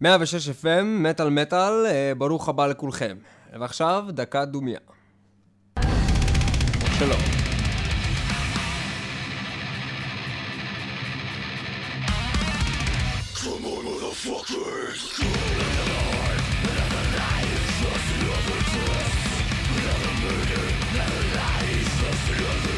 106 FM, מטאל מטאל, ברוך הבא לכולכם. ועכשיו, דקה דומיה. שלום. Fuckers, cool alive, another life, just another test, another murder, another life, just another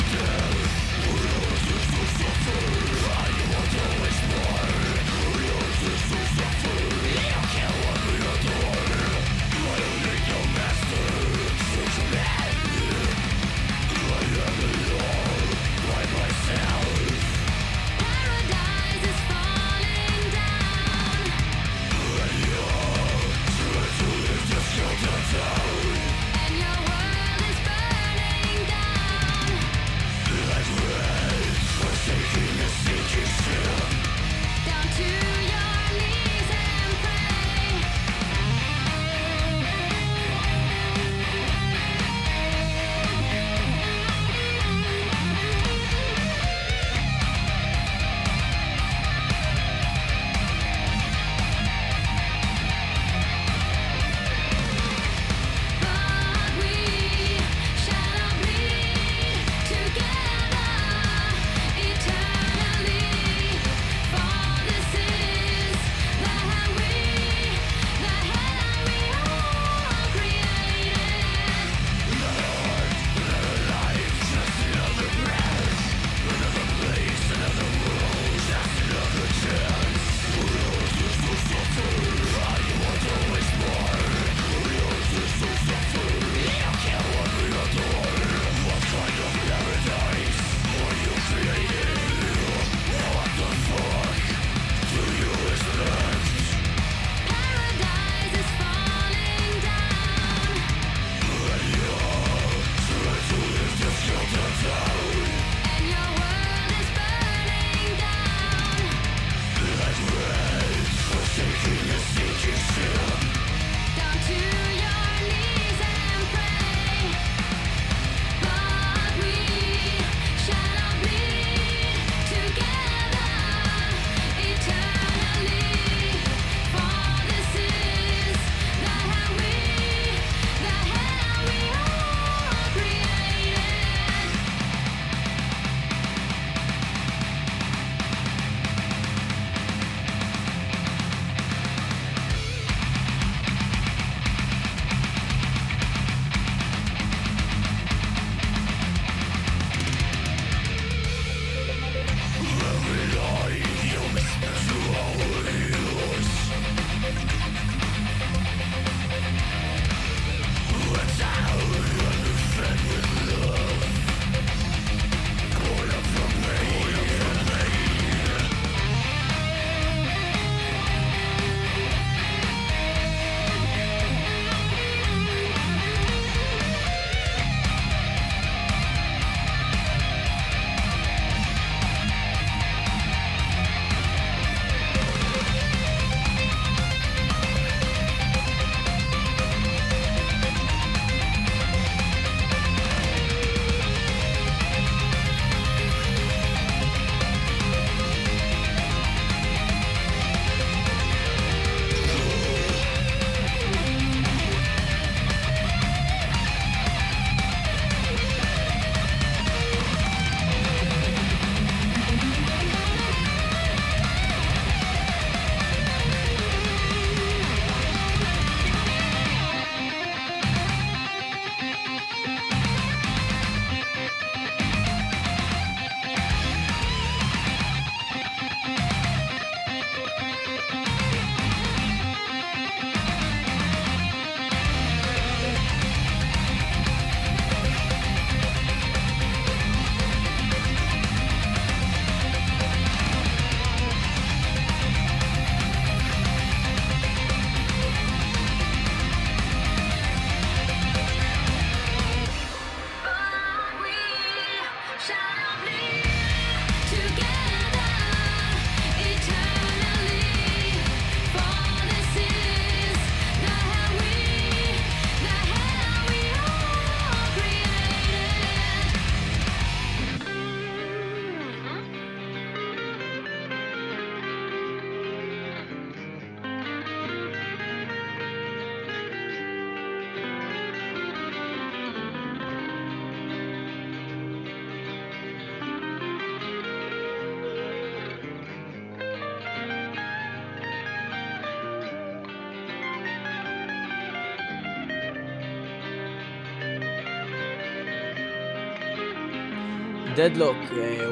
דדלוק,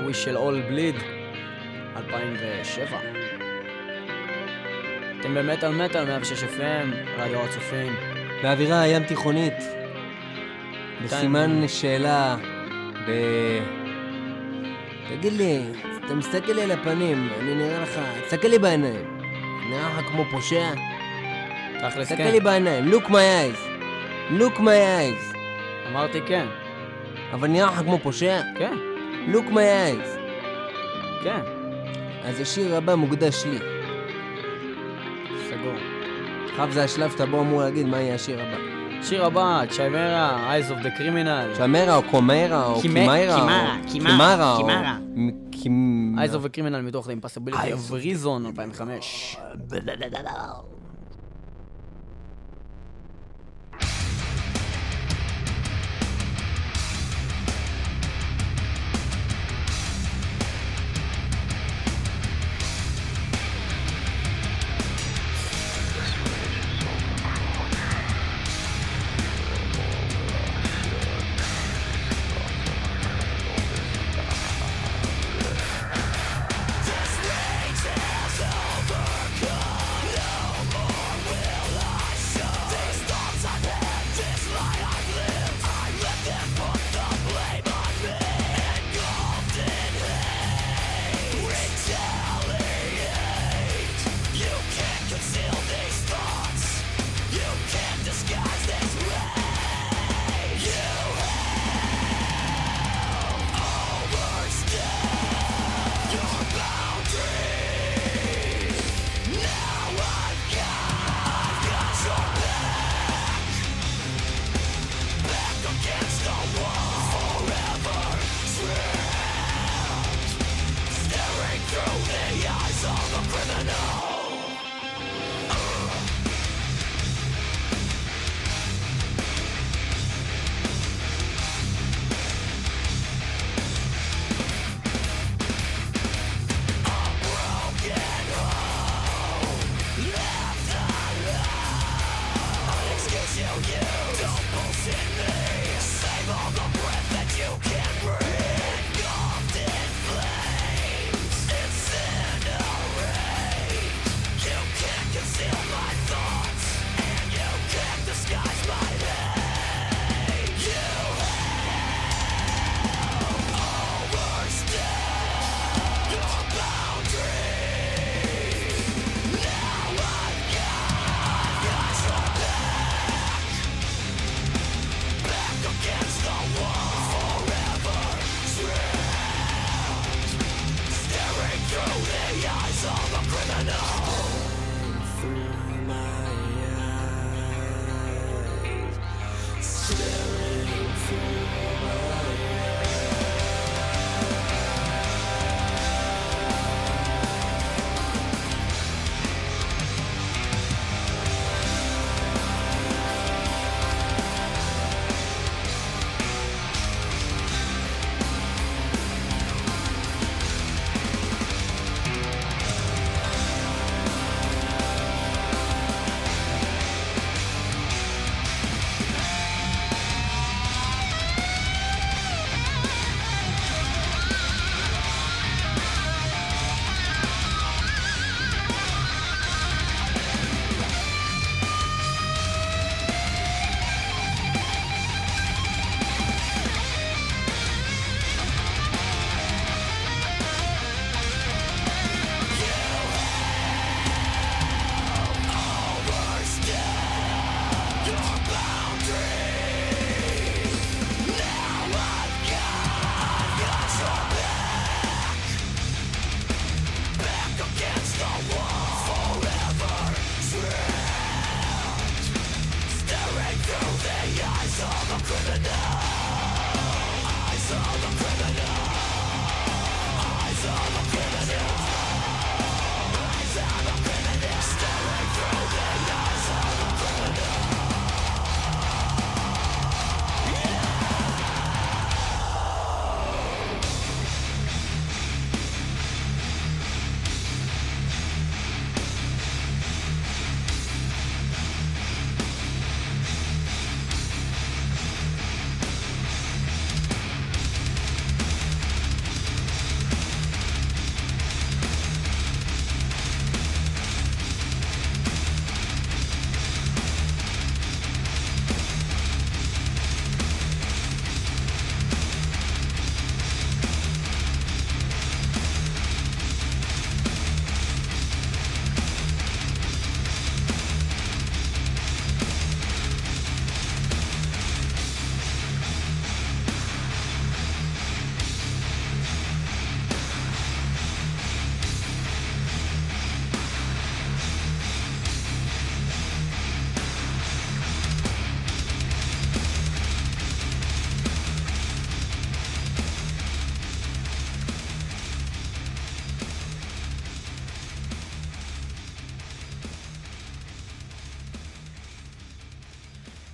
We של All Bleed, 2007. אתם במטאל מטאל 106 FM, רדיו הצופים. באווירה הים תיכונית. בסימן שאלה, ב... תגיד לי, אתה מסתכל לי על הפנים, אני נראה לך, תסתכל לי בעיניים. נראה לך כמו פושע? תכלס תסתכל כן. לי בעיניים, look my eyes. look my eyes. אמרתי כן. אבל נראה לך כמו פושע? כן, look my eyes. כן. אז השיר הבא מוקדש לי. סגור. עכשיו זה השלב שאתה בו אמור להגיד מה יהיה השיר הבא. שיר הבא, צ'יימרה, Eyes of the Criminal. צ'מרה או קומרה או. קימרה, קימרה, קימרה קימרה. Eyes of the Criminal מתוך The Impossibility of Reason 2005.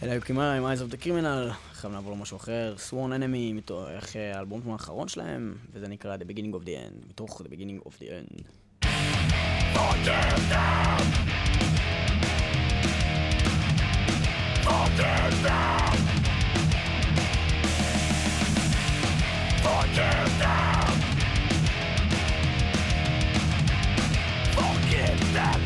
אלה היו קימרה עם Eyes of the Criminal, עכשיו נעבור למשהו אחר, Sworn Enemy, מתוך אה, האלבום האחרון שלהם, וזה נקרא The Beginning of the End, מתוך The Beginning of the End. Forgive them!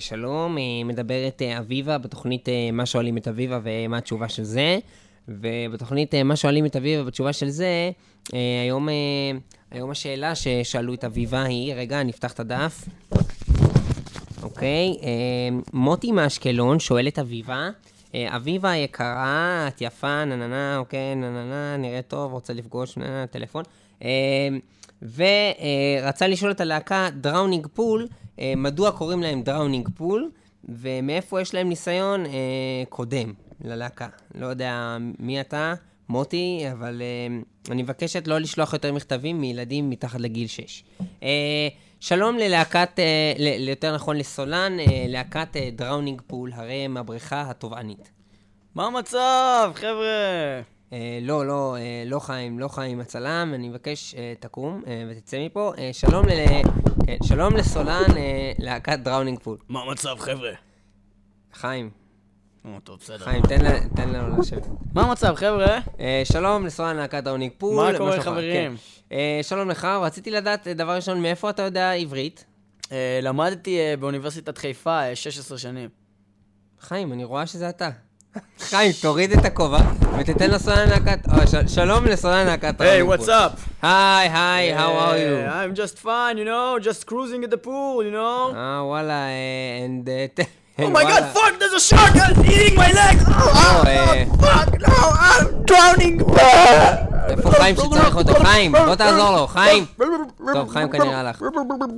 שלום, אה, מדברת אה, אביבה בתוכנית אה, מה שואלים את אביבה ומה התשובה של זה. ובתוכנית מה שואלים את אביבה בתשובה של זה, היום, היום השאלה ששאלו את אביבה היא, רגע, נפתח את הדף. אוקיי, מוטי מאשקלון שואל את אביבה, אביבה היקרה, את יפה, נה נה נה, אוקיי, נה נה נה, נראה טוב, רוצה לפגוש, נה נה, טלפון. ורצה לשאול את הלהקה Drowning Pool, מדוע קוראים להם Drowning Pool, ומאיפה יש להם ניסיון אה, קודם ללהקה. לא יודע מי אתה, מוטי, אבל אה, אני מבקשת לא לשלוח יותר מכתבים מילדים מתחת לגיל 6. אה, שלום ללהקת, אה, ל- יותר נכון לסולן, אה, להקת אה, Drowning Pool, הרי הם הבריכה התובענית. מה המצב, חבר'ה? אה, לא, לא, אה, לא חיים, לא חיים הצלם, אני מבקש, אה, תקום אה, ותצא מפה. אה, שלום, ל... כן, שלום לסולן, אה, להקת Drowning Pool. מה המצב, חבר'ה? חיים, טוב, בסדר. חיים, תן, לנו לשבת. מה המצב, חבר'ה? שלום לסולן להקת Drowning Pool. מה קורה? חברים? כן. שלום לך, רציתי לדעת, דבר ראשון, מאיפה אתה יודע עברית? למדתי באוניברסיטת חיפה אה, 16 שנים. חיים, אני רואה שזה אתה. חיים, תוריד את הכובע ותתן לסולן להקת... של- שלום לסולן להקת היי, up? היי, היי, how are you? I'm just fine, you know, just cruising at the pool, you know? אה, וואלה, אה, and tell Oh my god, fuck, there's a shark eating my legs! Oh, לא, אה, fuck, no, I'm drowning! איפה חיים שצריך אותו? חיים, בוא תעזור לו, חיים! טוב, חיים כנראה הלך.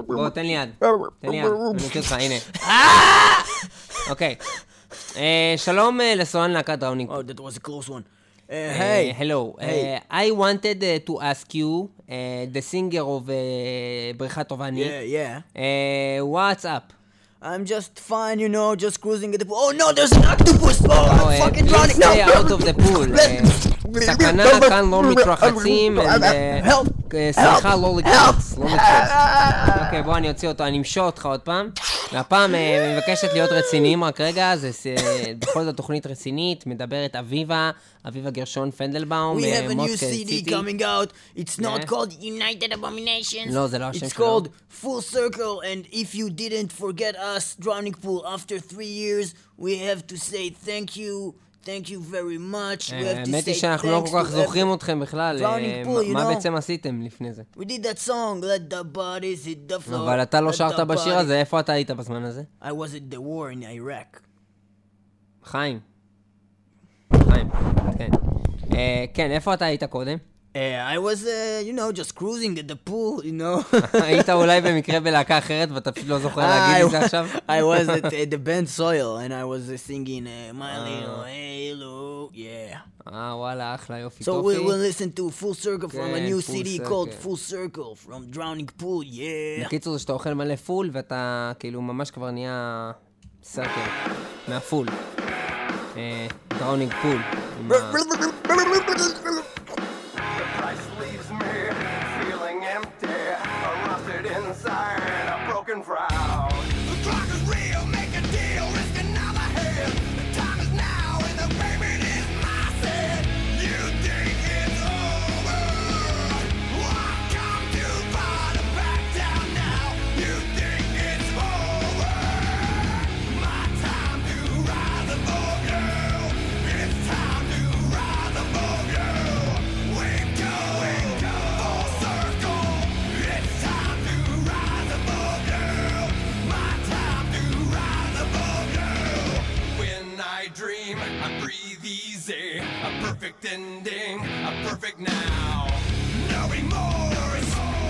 בוא, תן לי יד. תן לי יד, אני מכיר אותך, הנה. אוקיי. אה, שלום אה, לסולן להקת דראונינג. Oh, that was a close one. Uh, Uh, hey, hello. Hey. Uh, I wanted uh, to ask you, uh, the singer of uh, בריכת טובעני, yeah, yeah. uh, what's up? I'm just fine, you know, just cruising at the pool. Oh no, there's an octopus! Oh, Oh, I'm uh, fucking drowning! stay no, out of the pool. Uh, סכנה כאן לא מתרחצים, uh, uh, סליחה, לא לקפוץ, לא לקפוץ. אוקיי, בוא, אני אוציא אותו, אני אמשוך אותך עוד פעם. והפעם אה, מבקשת להיות רציניים רק רגע, זה אה, בכל זאת תוכנית רצינית, מדברת אביבה, אביבה גרשון פנדלבאום, We אה, have a new CD ציטי. coming out. It's not called United Abominations. לא, זה לא השם It's שלו. called Full Circle, and if you didn't forget us, Drowning Pool, after three years, we have to say thank you, thank you very much. We אה, have to האמת היא say שאנחנו לא כל כך זוכרים אתכם בכלל, אה, מה. בעצם עשיתם לפני זה. We did that song, Let the bodies hit the floor. אבל אתה לא שרת בשיר הזה, איפה אתה היית בזמן הזה? I was at the war in Iraq. חיים. חיים, כן. אה, כן, איפה אתה היית קודם? Uh, I was, uh, you know, just cruising at the pool, you know. היית אולי במקרה בלהקה אחרת ואתה פשוט לא זוכר להגיד את זה עכשיו? I was at, at the band Soil, and I was uh, singing uh, My Ah. Little Halo, yeah. אה, וואלה, אחלה, יופי, So טופי. we will listen to Full Circle from a כן, new CD called. Full Circle from Drowning Pool, yeah. בקיצור, זה שאתה אוכל מלא פול ואתה כאילו ממש כבר נהיה circle מהפול. Drowning Pool. cry. I breathe easy. A perfect ending, a perfect now. No remorse,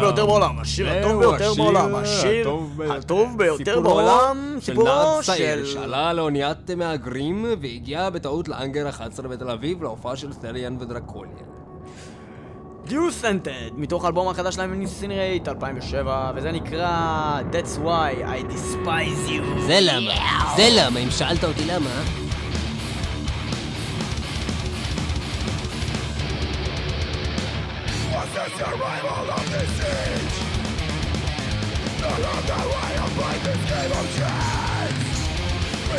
הטוב ביותר בעולם, השיר הטוב ביותר בעולם, השיר הטוב ביותר. בעולם, סיפורו של... שעלה לאוניית מהגרים והגיע בטעות לאנגר 11 בתל אביב להופעה של סטריאן ודרקוליאן. דיוסנטד, מתוך האלבום החדש שלהם איניסינרייט 2007, וזה נקרא That's why I despise you. זה למה, זה למה, אם שאלת אותי למה.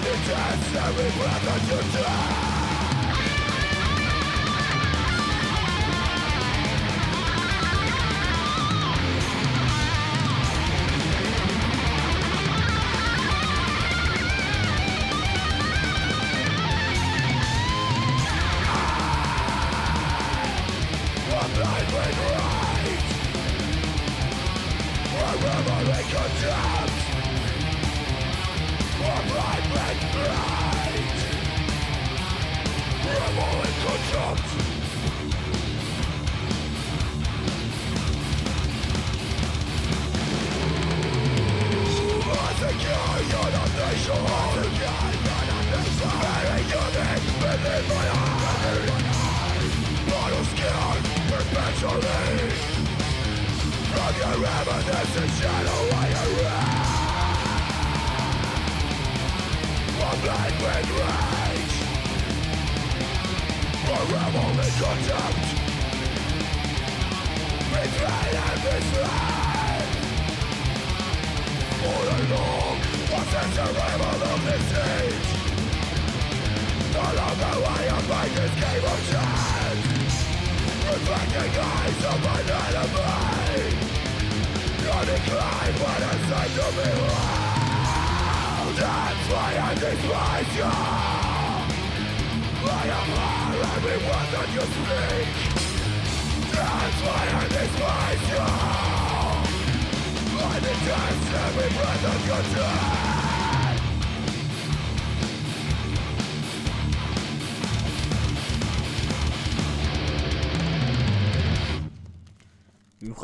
I detest every breath that you take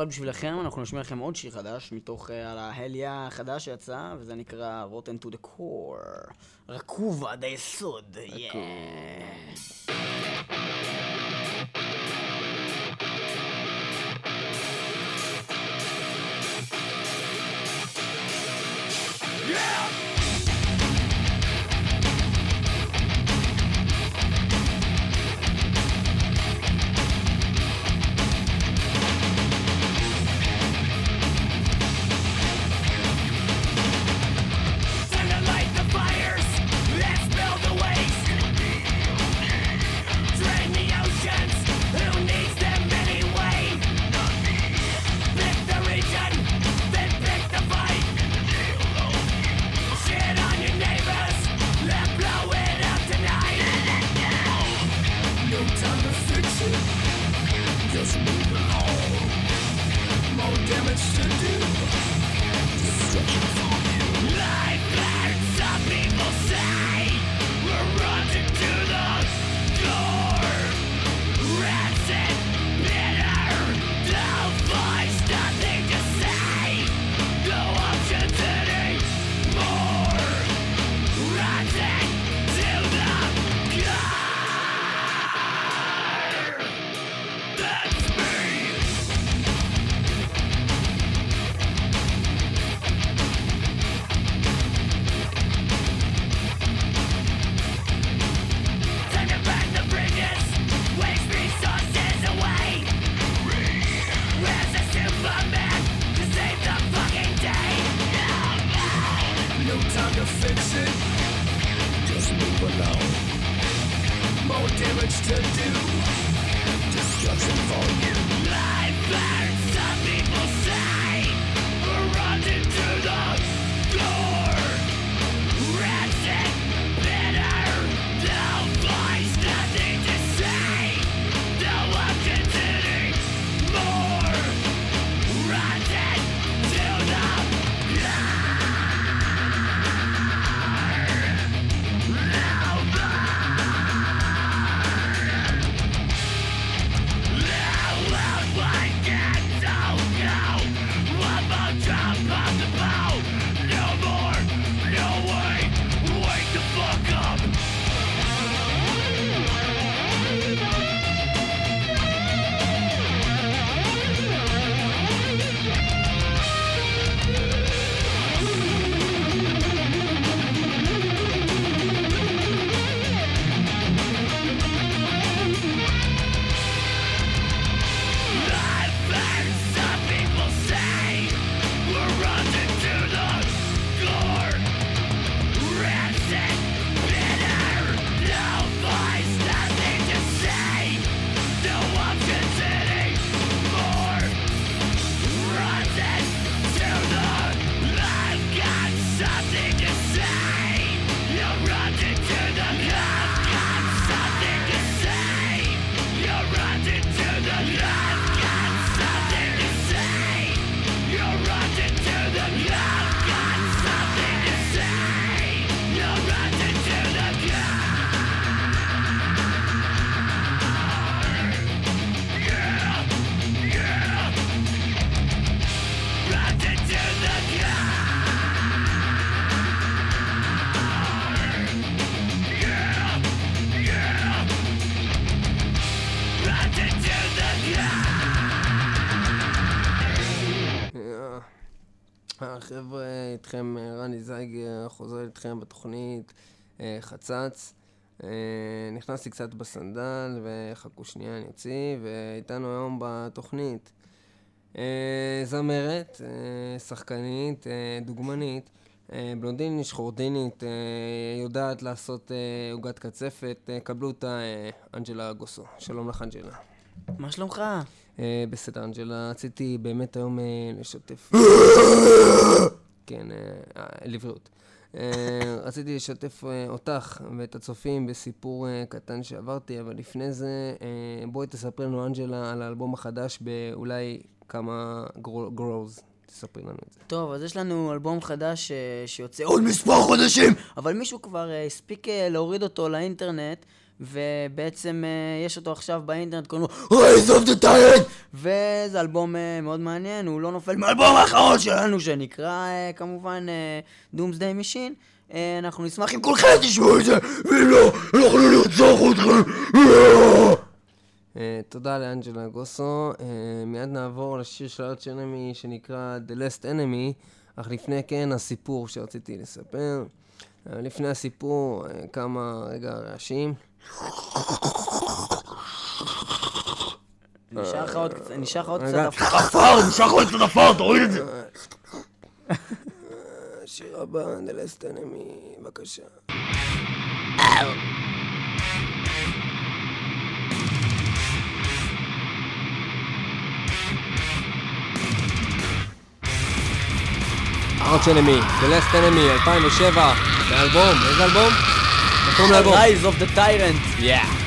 במיוחד בשבילכם, אנחנו נשמיע לכם עוד שיר חדש, מתוך אה, ההליה החדש שיצא, וזה נקרא Rotten to the Core. רקוב עד היסוד, yeah. Damage to do. Destruction for you. Life burns, some people say. חבר'ה, איתכם אה, רני זייגר, חוזר איתכם בתוכנית אה, חצץ. אה, נכנסתי קצת בסנדל, וחכו שנייה, אני אוציא, ואיתנו היום בתוכנית אה, זמרת, אה, שחקנית, אה, דוגמנית, אה, בלונדינית, שחורדינית, אה, יודעת לעשות אה, עוגת קצפת, אה, קבלו אותה, אה, אנג'לה גוסו. שלום לך, אנג'לה. מה שלומך? אה, בסדר, אנג'לה, רציתי באמת היום אה, לשתף... כן, אה, לבריאות. רציתי לשתף אותך ואת הצופים בסיפור קטן שעברתי, אבל לפני זה, בואי תספרי לנו, אנג'לה, על האלבום החדש באולי כמה גרוז. תספרי לנו את זה. טוב, אז יש לנו אלבום חדש שיוצא עוד מספר חודשים, אבל מישהו כבר הספיק להוריד אותו לאינטרנט, ובעצם אה, יש אותו עכשיו באינטרנט, קוראים לו Rise of the Tyrant! וזה אלבום אה, מאוד מעניין, הוא לא נופל מהאלבום האחרון שלנו, שנקרא אה, כמובן Doomsday Machine. אנחנו נשמח אם כולכם תשמעו את זה, ואם לא, אנחנו נרצח אתכם! תודה לאנג'לה גוסו. מיד נעבור לשיר של ארץ אנמי שנקרא The Last Enemy, אך לפני כן הסיפור שרציתי לספר. לפני הסיפור, כמה רגע רעשים. נשאר לך עוד קצת, נשאר לך עוד. קצת עפר, נשאר לך עוד קצת עפר, תוריד את זה! השיר הבא, Enemy, בבקשה. ארץ' אנמי, The Last Enemy, 2007, באלבום, איזה אלבום? Come level. Rise of the Tyrant. Yeah.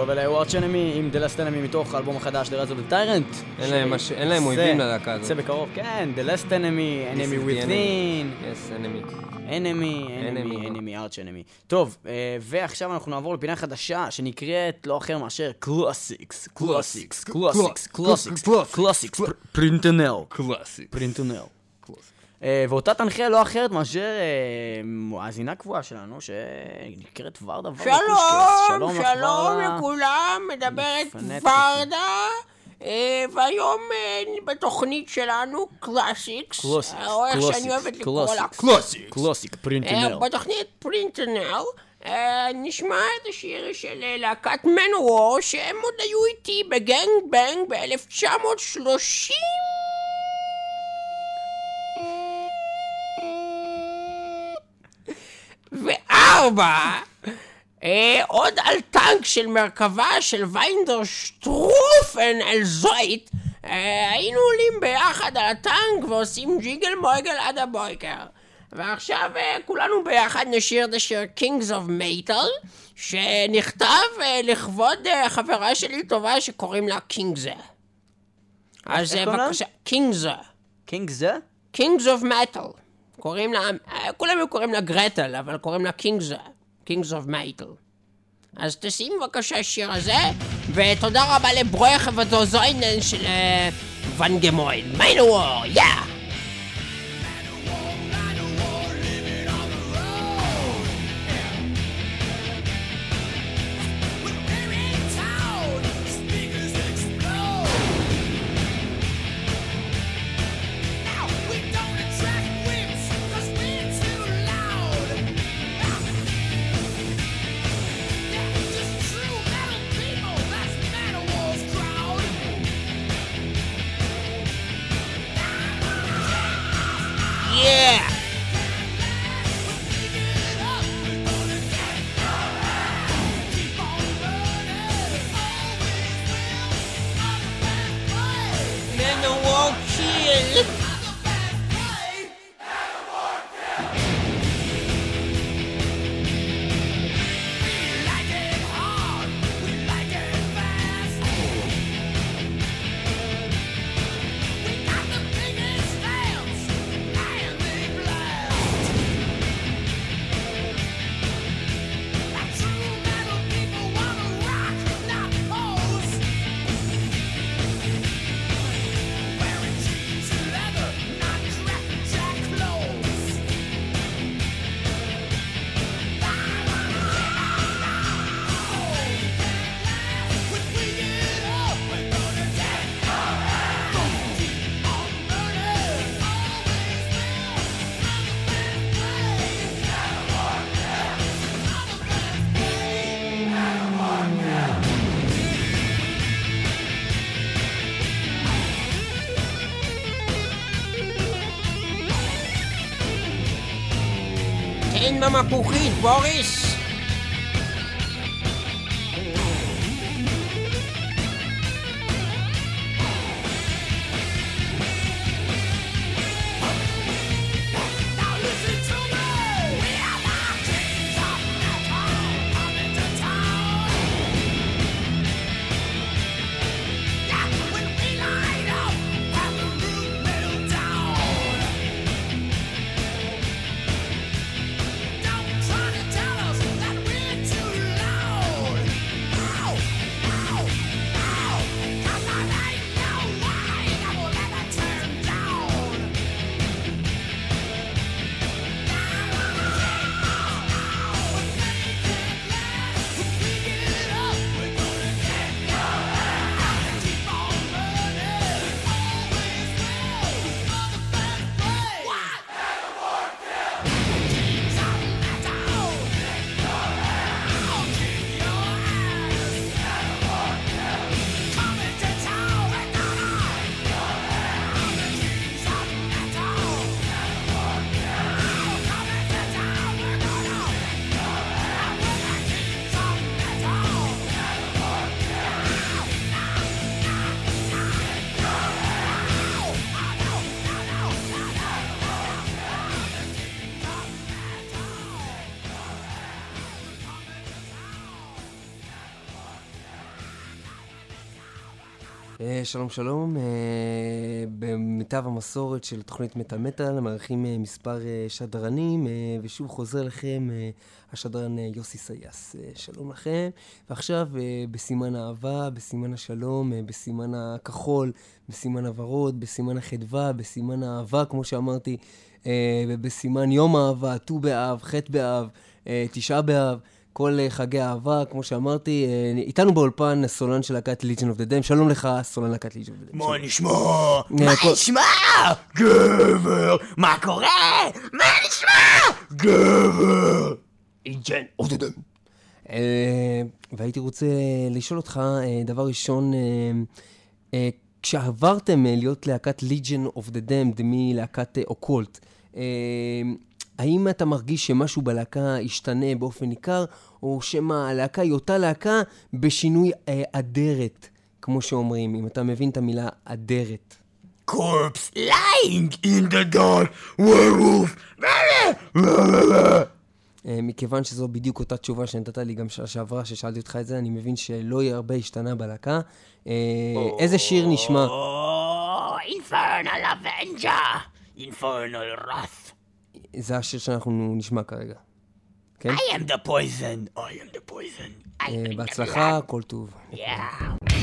טוב, אלה היו Arch Enemy עם The Last Enemy מתוך האלבום החדש, The Rise of the Tyrant. אין להם אויבים ללהקה הזאת. יוצא בקרוב, כן, The Last Enemy, Enemy Within, Yes, enemy. Enemy, Enemy, Enemy. Enemy, Arch Enemy. טוב, אה, ועכשיו אנחנו נעבור לפינה חדשה שנקראת לא אחר מאשר classics, classics, classics, classics, classics, פרינטנל, קלאסי. פרינטנל. אה, ואותה תנחה לא אחרת מאשר אה, מאזינה קבועה שלנו, שנקראת ורדה ורדה שלום, שלום. לכולם, מדברת ורדה, אה, והיום בתוכנית שלנו, classics, classics, או איך שאני classics, אוהבת לקרוא לה, קלאסיקס. קלאסיק, אה, פרינטנל. בתוכנית פרינטנל, נשמע את השיר של להקת Manowar, שהם עוד היו איתי ב gang bang ב-1930. אה, עוד על טנק של מרכבה של ויינדר שטרופן אל זויט, אה, היינו עולים ביחד על הטנק ועושים ג'יגל מויגל עד הבויקר. ועכשיו אה, כולנו ביחד נשיר את השיר Kings of Metal, שנכתב אה, לכבוד אה, חברה שלי טובה שקוראים לה קינגזה. אז? בבקשה, קינגזה. קינג זה? Kings of Metal. קוראים לה, כולם היו קוראים לה גרטל, אבל קוראים לה קינגס, Kings of Metal. אז תשים בבקשה שיר הזה, ותודה רבה לברוך ודוזוינן של אה, ואן גמוין. מיינוור, יא! Yeah! תן במפוחית, בוריס! אה, שלום שלום, אה, במיטב המסורת של תוכנית מת על מטאל, מארחים אה, מספר אה, שדרנים, אה, ושוב חוזר לכם אה, השדרן אה, יוסי סייס. אה, שלום לכם, ועכשיו אה, בסימן האהבה, בסימן השלום, אה, בסימן הכחול, בסימן הוורוד, בסימן החדווה, בסימן האהבה, כמו שאמרתי, אה, ובסימן יום האהבה, ט"ו באב, ח' באב, אה, תשעה באב. כל אה, חגי האהבה, כמו שאמרתי, אה, איתנו באולפן הסולן של להקת Legion of the Damned, שלום לך, סולן להקת Legion of the Damned. מה נשמע? אה, מה נשמע? גבר! מה קורה? מה נשמע? גבר! Legion of the Damned. והייתי רוצה לשאול אותך, דבר ראשון, כשעברתם להיות להקת Legion of the Damned, מלהקת אה, Occult, אה, האם אתה מרגיש שמשהו בלהקה השתנה באופן ניכר, או שמא הלהקה היא אותה להקה בשינוי אה, אדרת, כמו שאומרים, אם אתה מבין את המילה אדרת? corpse lying in the dark, werewolf. אה, מכיוון שזו בדיוק אותה תשובה שנתת לי גם שעה שעברה, ששאלתי אותך את זה, אני מבין שלא יהיה הרבה השתנה בלהקה. אה, איזה שיר נשמע? Infernal avenger! infernal wrath. זה השיר שאנחנו נשמע כרגע. כן? I am the poison. I am the poison. I אה, am the בהצלחה, כל טוב. blood. Yeah.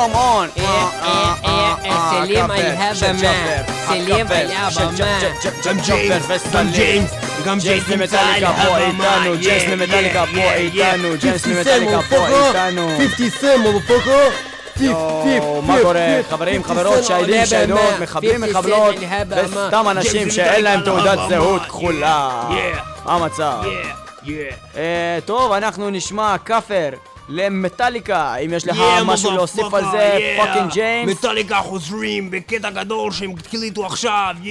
קום און! סלים על הבמה. סלים על הבמה. גם ג'יימס, גם ג'יימס, גם ג'יימס נמצא על פה הבמה, איתנו, ג'יימס yeah, ממטאליקה yeah, פה איתנו, yeah. ג'יימס ממטאליקה פה איתנו. 50 סם, מופוקו. מה קורה? חברים, חברות, שהידים, שהידות, מחבלים, מחבלות, וסתם אנשים שאין להם תעודת זהות כחולה. מה המצב? טוב, אנחנו נשמע כאפר למטאליקה, אם יש לך Yeah, משהו להוסיף על זה, fucking. ג'יימס. מטאליקה חוזרים בקטע גדול שהם הקליטו עכשיו, yeah.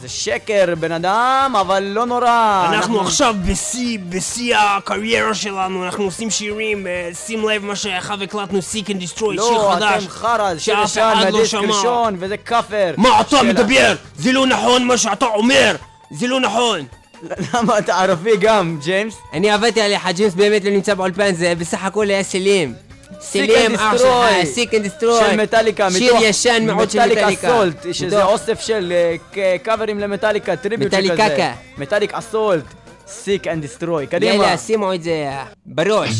זה שקר, בן אדם, אבל לא נורא. אנחנו עכשיו בשיא, בשיא הקריירה שלנו, אנחנו עושים שירים, אה, שים לב מה שאחר הקלטנו Seek and Destroy, שיר לא, חדש. אתם חרא, שיר ישן לא מהדיסק. ראשון, וזה כאפר. מה אתה מדבר? זה לא נכון מה שאתה אומר! זה לא נכון! למה אתה ערבי גם, ג'יימס? אני עבדתי עליך, ג'יימס באמת לא נמצא באולפן, זה בסך הכל היה סלים. סלים, and אח שלך, Destroy. Seek and Destroy. של מטאליקה, שיר מתוך ישן מאוד של מטאליקה מטאליקה. Assault, שזה מתוך- אוסף של אה, ק- קאברים למטאליקה, tribute שכזה. מטאליקקה. Metallic Assault, Seek and Destroy. קדימה. יאללה, שימו את זה בראש.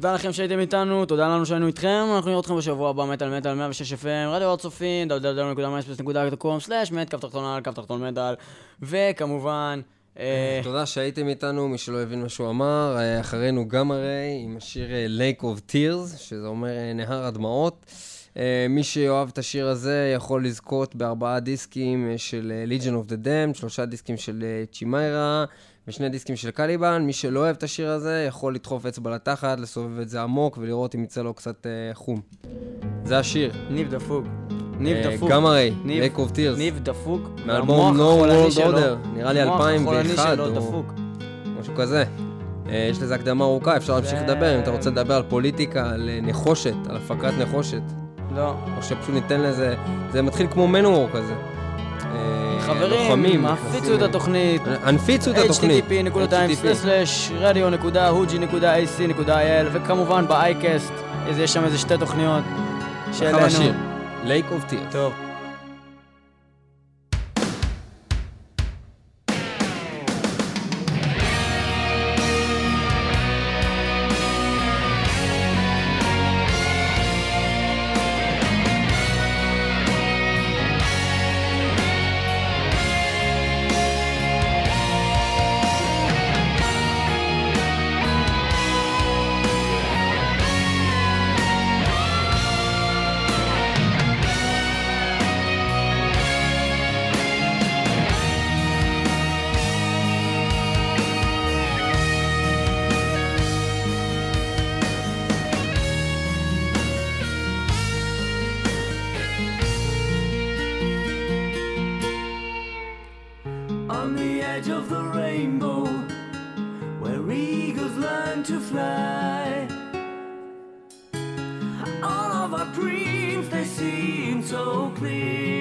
תודה לכם שהייתם איתנו, תודה לנו שהיינו איתכם, אנחנו נראה אתכם בשבוע הבא, מטאל מטאל 106 FM, רדיו הר צופים, www.myspace.com, מט, כף תחתון על, כף תחתון מטאל, וכמובן, אה, תודה שהייתם איתנו, מי שלא הבין מה שהוא אמר, אה, אחרינו גם הרי, עם השיר אה, Lake of Tears, שזה אומר אה, נהר הדמעות. אה, מי שאוהב את השיר הזה יכול לזכות בארבעה דיסקים אה, של אה, Legion of the Dam, שלושה דיסקים של אה, צ'ימיירה ושני דיסקים של קליבן. מי שלא אוהב את השיר הזה יכול לדחוף אצבע לתחת, לסובב את זה עמוק ולראות אם יצא לו קצת אה, חום. זה השיר. ניב דפוק. ניב אה, דפוק. גם הרי, Lake of Tears. ניב דפוק. מאלבום No World Order, נראה לי המוח 2001 החולני שלו או דפוק. משהו כזה. אה, יש לזה הקדמה ארוכה, אפשר להמשיך לדבר, אם אתה רוצה לדבר על פוליטיקה, על אה, נחושת, על הפקת נחושת, לא. או שפשוט ניתן לזה, זה מתחיל כמו מנוור כזה. אה, חברים, הפיצו את התוכנית. הנפיצו את התוכנית. http.2/radio.hu.g.ac.il וכמובן באייקסט, יש שם איזה שתי תוכניות אחלה שהעלינו. שיר, Lake of Tears. טוב. edge of the rainbow where eagles learn to fly. All of our dreams, they seem so clear.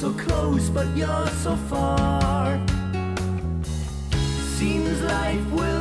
so close, but you're so far. Seems life will.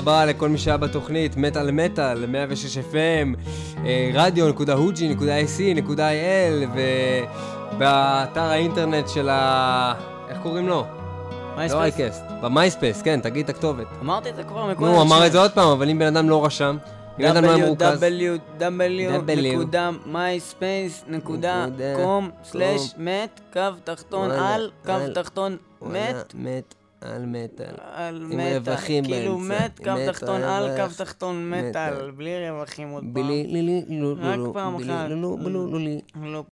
רבה לכל מי שהיה בתוכנית, מטאל מטאל, 106 FM, אה, רדיו.הוג'י.ac.il ובאתר האינטרנט של ה... איך קוראים לו? לא? אייקסט, במייספייס, כן, תגיד את הכתובת. אמרתי את זה כבר מקודם. נו, הוא אמר את זה עוד פעם, אבל אם בן אדם לא רשם, אם בן אדם לא היה מרוכז... www.myspace.com/מת קו תחתון על קו תחתון מת על מטאל. על עם מטאל, רווחים כאילו באמצע. מת קו תחתון על קו. תחתון מטאל. בלי רווחים עוד פעם. בלי, לי, לי, לו, רק פעם בלי, אחת. לו, לו, לו, לו, לי. לא